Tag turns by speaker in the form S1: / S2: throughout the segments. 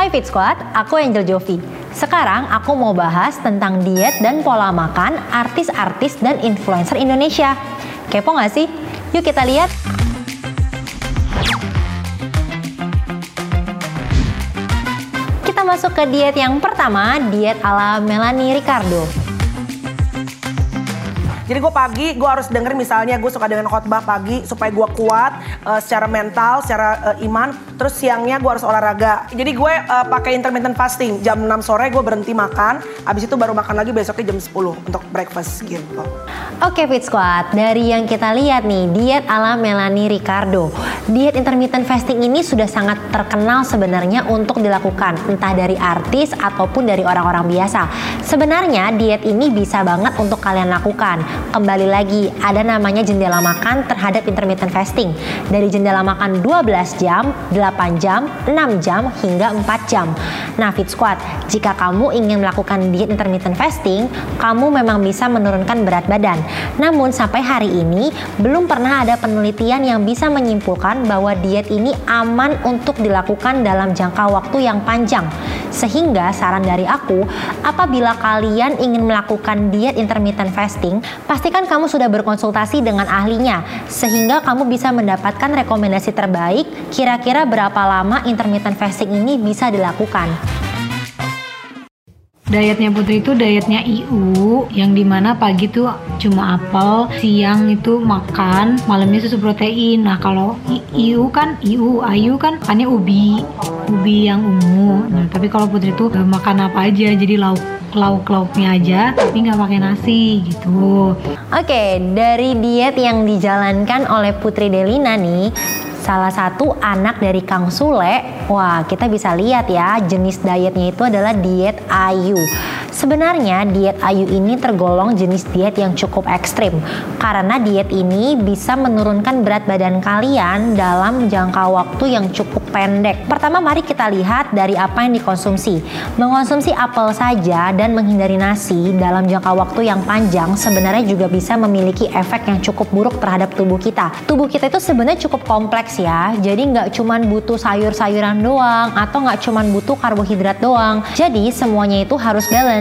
S1: Hai Fit Squad, aku Angel Jovi. Sekarang aku mau bahas tentang diet dan pola makan artis-artis dan influencer Indonesia. Kepo nggak sih? Yuk kita lihat. Kita masuk ke diet yang pertama, diet ala Melanie Ricardo.
S2: Jadi gue pagi, gue harus dengerin misalnya gue suka dengan khotbah pagi supaya gue kuat uh, secara mental, secara uh, iman. Terus siangnya gue harus olahraga. Jadi gue uh, pakai intermittent fasting. Jam 6 sore gue berhenti makan, abis itu baru makan lagi besoknya jam 10 untuk breakfast gitu.
S1: Oke Fit Squad, dari yang kita lihat nih, diet ala Melanie Ricardo. Diet intermittent fasting ini sudah sangat terkenal sebenarnya untuk dilakukan, entah dari artis ataupun dari orang-orang biasa. Sebenarnya diet ini bisa banget untuk kalian lakukan kembali lagi ada namanya jendela makan terhadap intermittent fasting. Dari jendela makan 12 jam, 8 jam, 6 jam hingga 4 jam. Nah, Fit Squad, jika kamu ingin melakukan diet intermittent fasting, kamu memang bisa menurunkan berat badan. Namun sampai hari ini belum pernah ada penelitian yang bisa menyimpulkan bahwa diet ini aman untuk dilakukan dalam jangka waktu yang panjang. Sehingga saran dari aku, apabila kalian ingin melakukan diet intermittent fasting, pastikan kamu sudah berkonsultasi dengan ahlinya sehingga kamu bisa mendapatkan rekomendasi terbaik kira-kira berapa lama intermittent fasting ini bisa dilakukan.
S3: Dietnya Putri itu dietnya IU yang di mana pagi tuh cuma apel, siang itu makan, malamnya susu protein. Nah kalau IU kan IU, Ayu kan makannya ubi, ubi yang ungu. Nah tapi kalau Putri itu makan apa aja, jadi lauk lauk lauknya aja tapi nggak pakai nasi gitu.
S1: Oke dari diet yang dijalankan oleh Putri Delina nih salah satu anak dari Kang Sule, wah kita bisa lihat ya jenis dietnya itu adalah diet Ayu. Sebenarnya diet Ayu ini tergolong jenis diet yang cukup ekstrim karena diet ini bisa menurunkan berat badan kalian dalam jangka waktu yang cukup pendek. Pertama mari kita lihat dari apa yang dikonsumsi. Mengonsumsi apel saja dan menghindari nasi dalam jangka waktu yang panjang sebenarnya juga bisa memiliki efek yang cukup buruk terhadap tubuh kita. Tubuh kita itu sebenarnya cukup kompleks ya. Jadi nggak cuman butuh sayur-sayuran doang atau nggak cuman butuh karbohidrat doang. Jadi semuanya itu harus balance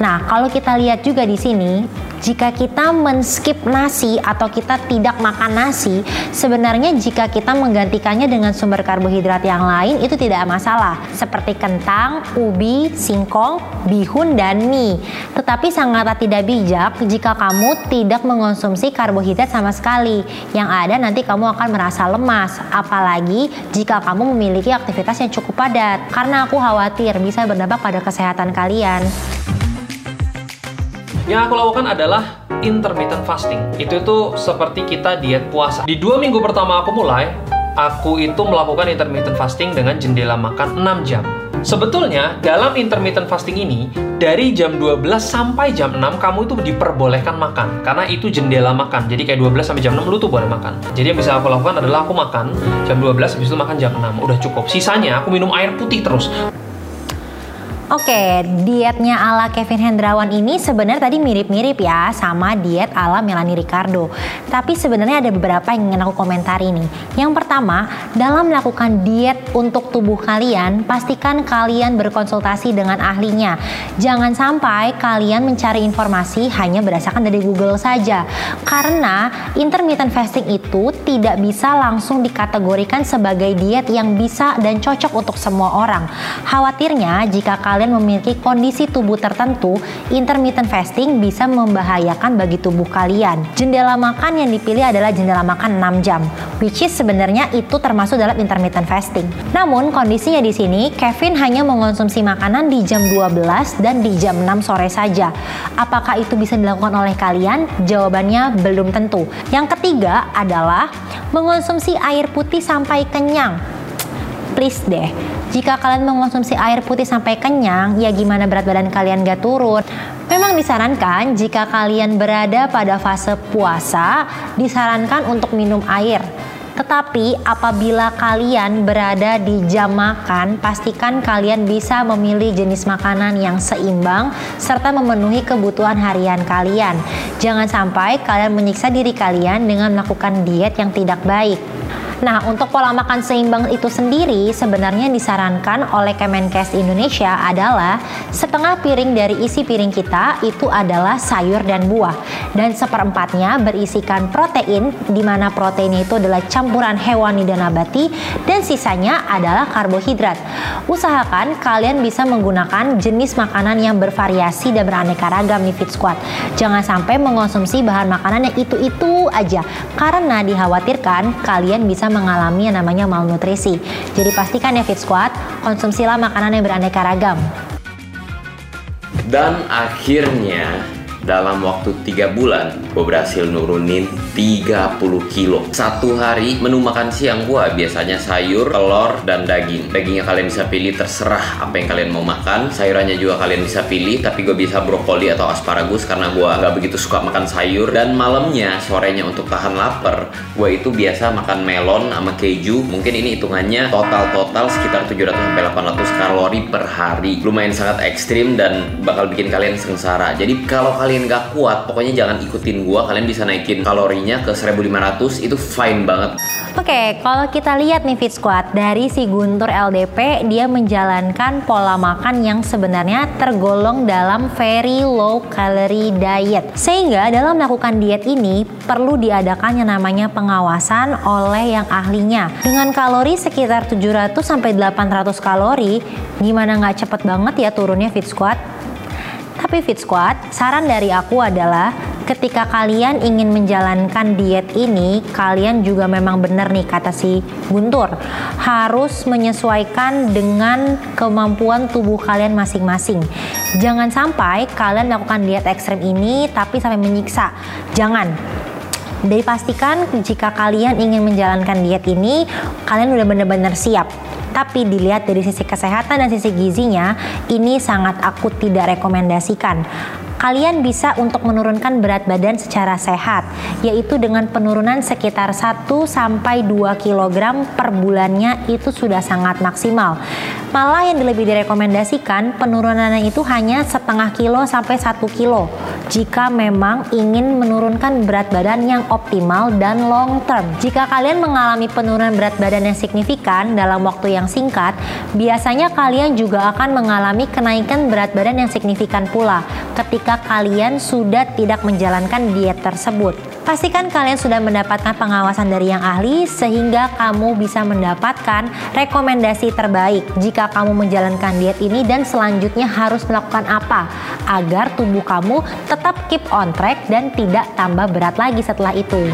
S1: Nah, kalau kita lihat juga di sini, jika kita men-skip nasi atau kita tidak makan nasi, sebenarnya jika kita menggantikannya dengan sumber karbohidrat yang lain itu tidak masalah, seperti kentang, ubi, singkong, bihun, dan mie. Tetapi sangatlah tidak bijak jika kamu tidak mengonsumsi karbohidrat sama sekali. Yang ada nanti kamu akan merasa lemas, apalagi jika kamu memiliki aktivitas yang cukup padat. Karena aku khawatir bisa berdampak pada kesehatan kalian.
S4: Yang aku lakukan adalah intermittent fasting. Itu tuh seperti kita diet puasa. Di dua minggu pertama aku mulai, aku itu melakukan intermittent fasting dengan jendela makan 6 jam. Sebetulnya dalam intermittent fasting ini dari jam 12 sampai jam 6 kamu itu diperbolehkan makan karena itu jendela makan. Jadi kayak 12 sampai jam 6 lu tuh boleh makan. Jadi yang bisa aku lakukan adalah aku makan jam 12 habis itu makan jam 6. Udah cukup. Sisanya aku minum air putih terus.
S1: Oke, dietnya ala Kevin Hendrawan ini sebenarnya tadi mirip-mirip ya sama diet ala Melanie Ricardo. Tapi sebenarnya ada beberapa yang ingin aku komentari nih. Yang pertama, dalam melakukan diet untuk tubuh kalian, pastikan kalian berkonsultasi dengan ahlinya. Jangan sampai kalian mencari informasi hanya berdasarkan dari Google saja. Karena intermittent fasting itu tidak bisa langsung dikategorikan sebagai diet yang bisa dan cocok untuk semua orang. Khawatirnya jika kalian kalian memiliki kondisi tubuh tertentu, intermittent fasting bisa membahayakan bagi tubuh kalian. Jendela makan yang dipilih adalah jendela makan 6 jam, which is sebenarnya itu termasuk dalam intermittent fasting. Namun kondisinya di sini, Kevin hanya mengonsumsi makanan di jam 12 dan di jam 6 sore saja. Apakah itu bisa dilakukan oleh kalian? Jawabannya belum tentu. Yang ketiga adalah mengonsumsi air putih sampai kenyang please deh jika kalian mengonsumsi air putih sampai kenyang, ya gimana berat badan kalian gak turun? Memang disarankan jika kalian berada pada fase puasa, disarankan untuk minum air. Tetapi apabila kalian berada di jam makan, pastikan kalian bisa memilih jenis makanan yang seimbang serta memenuhi kebutuhan harian kalian. Jangan sampai kalian menyiksa diri kalian dengan melakukan diet yang tidak baik. Nah, untuk pola makan seimbang itu sendiri sebenarnya disarankan oleh Kemenkes Indonesia adalah setengah piring dari isi piring kita itu adalah sayur dan buah dan seperempatnya berisikan protein di mana proteinnya itu adalah campuran hewani dan nabati dan sisanya adalah karbohidrat. Usahakan kalian bisa menggunakan jenis makanan yang bervariasi dan beraneka ragam nih Fit Squad. Jangan sampai mengonsumsi bahan makanan yang itu-itu aja karena dikhawatirkan kalian bisa mengalami yang namanya malnutrisi. Jadi pastikan ya Fit Squad, konsumsilah makanan yang beraneka ragam.
S5: Dan akhirnya dalam waktu 3 bulan gue berhasil nurunin 30 kilo. Satu hari menu makan siang gue biasanya sayur, telur, dan daging. Dagingnya kalian bisa pilih terserah apa yang kalian mau makan. Sayurannya juga kalian bisa pilih tapi gue bisa brokoli atau asparagus karena gue nggak begitu suka makan sayur. Dan malamnya sorenya untuk tahan lapar gue itu biasa makan melon sama keju. Mungkin ini hitungannya total-total sekitar 700-800 kalori per hari. Lumayan sangat ekstrim dan bakal bikin kalian sengsara. Jadi kalau kalian kalian gak kuat, pokoknya jangan ikutin gua. Kalian bisa naikin kalorinya ke 1500 itu fine banget.
S1: Oke, kalau kita lihat nih Fit Squad dari si Guntur LDP, dia menjalankan pola makan yang sebenarnya tergolong dalam very low calorie diet. Sehingga dalam melakukan diet ini perlu diadakan yang namanya pengawasan oleh yang ahlinya. Dengan kalori sekitar 700 sampai 800 kalori, gimana nggak cepet banget ya turunnya Fit Squad? Tapi Fit Squad, saran dari aku adalah ketika kalian ingin menjalankan diet ini, kalian juga memang benar nih kata si Guntur, harus menyesuaikan dengan kemampuan tubuh kalian masing-masing. Jangan sampai kalian melakukan diet ekstrem ini tapi sampai menyiksa. Jangan. Jadi pastikan jika kalian ingin menjalankan diet ini, kalian udah benar-benar siap tapi dilihat dari sisi kesehatan dan sisi gizinya, ini sangat aku tidak rekomendasikan kalian bisa untuk menurunkan berat badan secara sehat, yaitu dengan penurunan sekitar 1 sampai 2 kg per bulannya itu sudah sangat maksimal. Malah yang lebih direkomendasikan penurunannya itu hanya setengah kilo sampai 1 kilo jika memang ingin menurunkan berat badan yang optimal dan long term. Jika kalian mengalami penurunan berat badan yang signifikan dalam waktu yang singkat, biasanya kalian juga akan mengalami kenaikan berat badan yang signifikan pula ketika kalian sudah tidak menjalankan diet tersebut. Pastikan kalian sudah mendapatkan pengawasan dari yang ahli sehingga kamu bisa mendapatkan rekomendasi terbaik jika kamu menjalankan diet ini dan selanjutnya harus melakukan apa agar tubuh kamu tetap keep on track dan tidak tambah berat lagi setelah itu.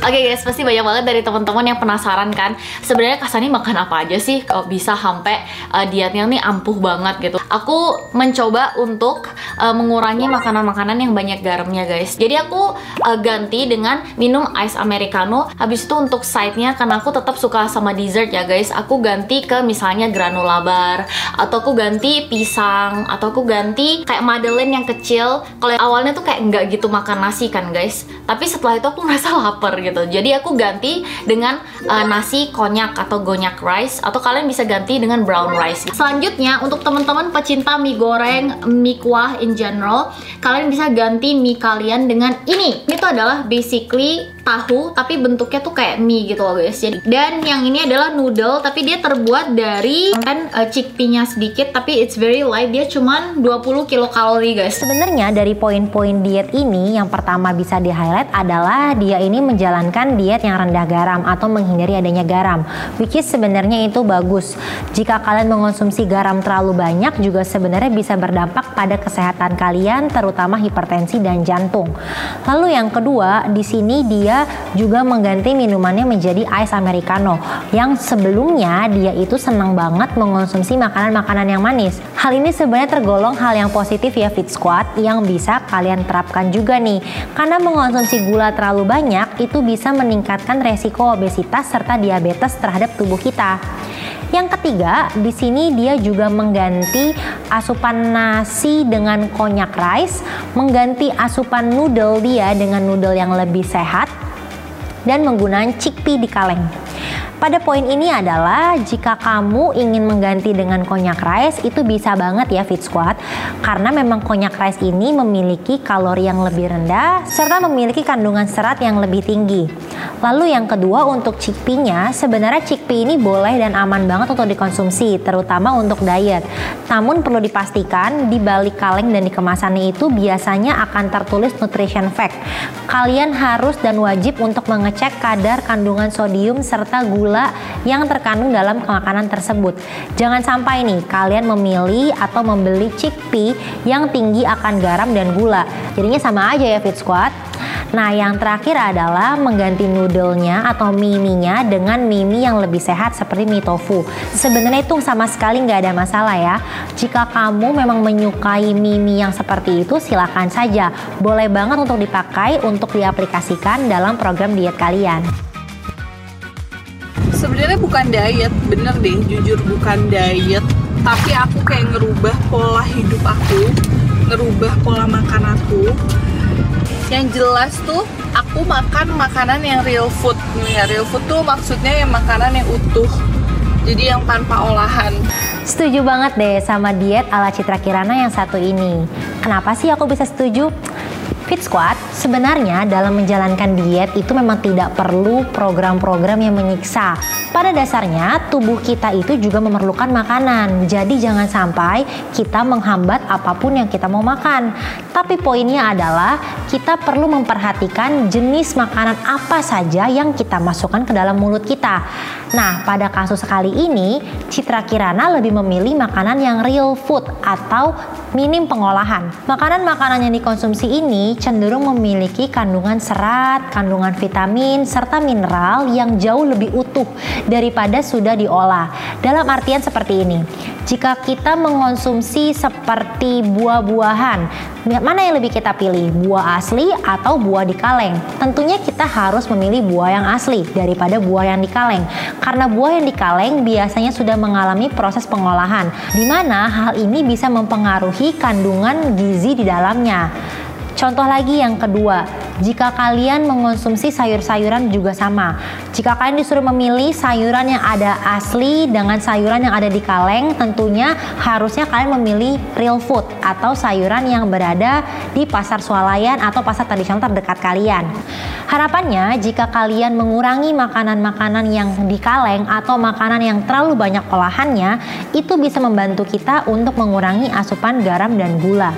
S6: Oke okay guys, pasti banyak banget dari teman-teman yang penasaran kan sebenarnya Kasani makan apa aja sih kalau bisa sampai uh, dietnya nih ampuh banget gitu. Aku mencoba untuk uh, mengurangi makanan-makanan yang banyak garamnya guys. Jadi aku uh, ganti dengan minum ice americano. Habis itu untuk side-nya karena aku tetap suka sama dessert ya guys. Aku ganti ke misalnya granola bar atau aku ganti pisang atau aku ganti kayak madeleine yang kecil. Kalau awalnya tuh kayak nggak gitu makan nasi kan guys. Tapi setelah itu aku merasa lapar gitu gitu. Jadi aku ganti dengan uh, nasi konyak atau gonyak rice atau kalian bisa ganti dengan brown rice. Selanjutnya untuk teman-teman pecinta mie goreng, mie kuah in general, kalian bisa ganti mie kalian dengan ini. Itu adalah basically tahu tapi bentuknya tuh kayak mie gitu loh guys. Jadi dan yang ini adalah noodle tapi dia terbuat dari kan uh, chickpea-nya sedikit tapi it's very light. Dia cuman 20 kilokalori guys.
S1: Sebenarnya dari poin-poin diet ini yang pertama bisa di-highlight adalah dia ini menjalankan diet yang rendah garam atau menghindari adanya garam. Which is sebenarnya itu bagus. Jika kalian mengonsumsi garam terlalu banyak juga sebenarnya bisa berdampak pada kesehatan kalian terutama hipertensi dan jantung. Lalu yang kedua, di sini dia dia juga mengganti minumannya menjadi ice americano yang sebelumnya dia itu senang banget mengonsumsi makanan-makanan yang manis. Hal ini sebenarnya tergolong hal yang positif ya Fit Squad yang bisa kalian terapkan juga nih. Karena mengonsumsi gula terlalu banyak itu bisa meningkatkan resiko obesitas serta diabetes terhadap tubuh kita. Yang ketiga, di sini dia juga mengganti asupan nasi dengan konyak rice, mengganti asupan noodle dia dengan noodle yang lebih sehat, dan menggunakan chickpea di kaleng. Pada poin ini adalah jika kamu ingin mengganti dengan konyak rice itu bisa banget ya Fit Squad karena memang konyak rice ini memiliki kalori yang lebih rendah serta memiliki kandungan serat yang lebih tinggi. Lalu yang kedua untuk chickpea-nya, sebenarnya chickpea ini boleh dan aman banget untuk dikonsumsi, terutama untuk diet. Namun perlu dipastikan di balik kaleng dan di kemasannya itu biasanya akan tertulis nutrition fact. Kalian harus dan wajib untuk mengecek kadar kandungan sodium serta gula yang terkandung dalam makanan tersebut. Jangan sampai nih kalian memilih atau membeli chickpea yang tinggi akan garam dan gula. Jadinya sama aja ya Fit Squad. Nah, yang terakhir adalah mengganti noodle-nya atau mie-nya dengan mie yang lebih sehat seperti mie tofu. Sebenarnya itu sama sekali nggak ada masalah ya. Jika kamu memang menyukai mie yang seperti itu, silakan saja. Boleh banget untuk dipakai untuk diaplikasikan dalam program diet kalian.
S7: Sebenarnya bukan diet, bener deh, jujur bukan diet. Tapi aku kayak ngerubah pola hidup aku, ngerubah pola makan aku yang jelas tuh aku makan makanan yang real food nih ya real food tuh maksudnya yang makanan yang utuh jadi yang tanpa olahan
S1: Setuju banget deh sama diet ala Citra Kirana yang satu ini. Kenapa sih aku bisa setuju? Fit Squad sebenarnya dalam menjalankan diet itu memang tidak perlu program-program yang menyiksa. Pada dasarnya tubuh kita itu juga memerlukan makanan. Jadi jangan sampai kita menghambat apa pun yang kita mau makan. Tapi poinnya adalah kita perlu memperhatikan jenis makanan apa saja yang kita masukkan ke dalam mulut kita. Nah, pada kasus kali ini Citra Kirana lebih memilih makanan yang real food atau minim pengolahan. Makanan-makanan yang dikonsumsi ini cenderung memiliki kandungan serat, kandungan vitamin, serta mineral yang jauh lebih utuh daripada sudah diolah. Dalam artian seperti ini, jika kita mengonsumsi seperti buah-buahan, mana yang lebih kita pilih? Buah asli atau buah di kaleng? Tentunya kita harus memilih buah yang asli daripada buah yang di kaleng. Karena buah yang di kaleng biasanya sudah mengalami proses pengolahan, di mana hal ini bisa mempengaruhi kandungan gizi di dalamnya. Contoh lagi yang kedua, jika kalian mengonsumsi sayur-sayuran juga sama. Jika kalian disuruh memilih sayuran yang ada asli dengan sayuran yang ada di kaleng, tentunya harusnya kalian memilih real food atau sayuran yang berada di pasar swalayan atau pasar tradisional terdekat kalian. Harapannya jika kalian mengurangi makanan-makanan yang di kaleng atau makanan yang terlalu banyak olahannya, itu bisa membantu kita untuk mengurangi asupan garam dan gula.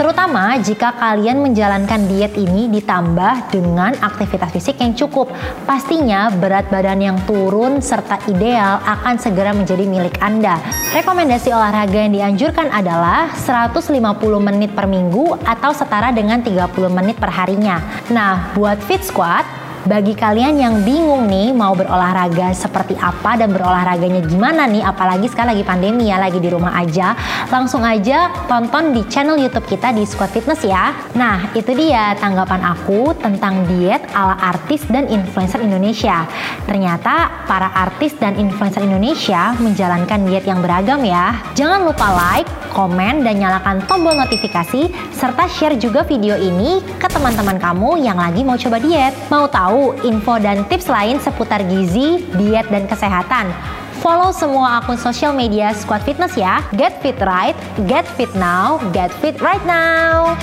S1: Terutama jika kalian menjalankan diet ini ditambah dengan aktivitas fisik yang cukup. Pastinya berat badan yang turun serta ideal akan segera menjadi milik Anda. Rekomendasi olahraga yang dianjurkan adalah 150 menit per minggu atau setara dengan 30 menit per harinya. Nah, buat Fit Squad, bagi kalian yang bingung nih mau berolahraga seperti apa dan berolahraganya gimana nih apalagi sekarang lagi pandemi ya lagi di rumah aja langsung aja tonton di channel YouTube kita di Squad Fitness ya. Nah itu dia tanggapan aku tentang diet ala artis dan influencer Indonesia. Ternyata para artis dan influencer Indonesia menjalankan diet yang beragam ya. Jangan lupa like komen dan nyalakan tombol notifikasi serta share juga video ini ke teman-teman kamu yang lagi mau coba diet. Mau tahu tahu info dan tips lain seputar gizi, diet, dan kesehatan, follow semua akun sosial media Squad Fitness ya. Get fit right, get fit now, get fit right now.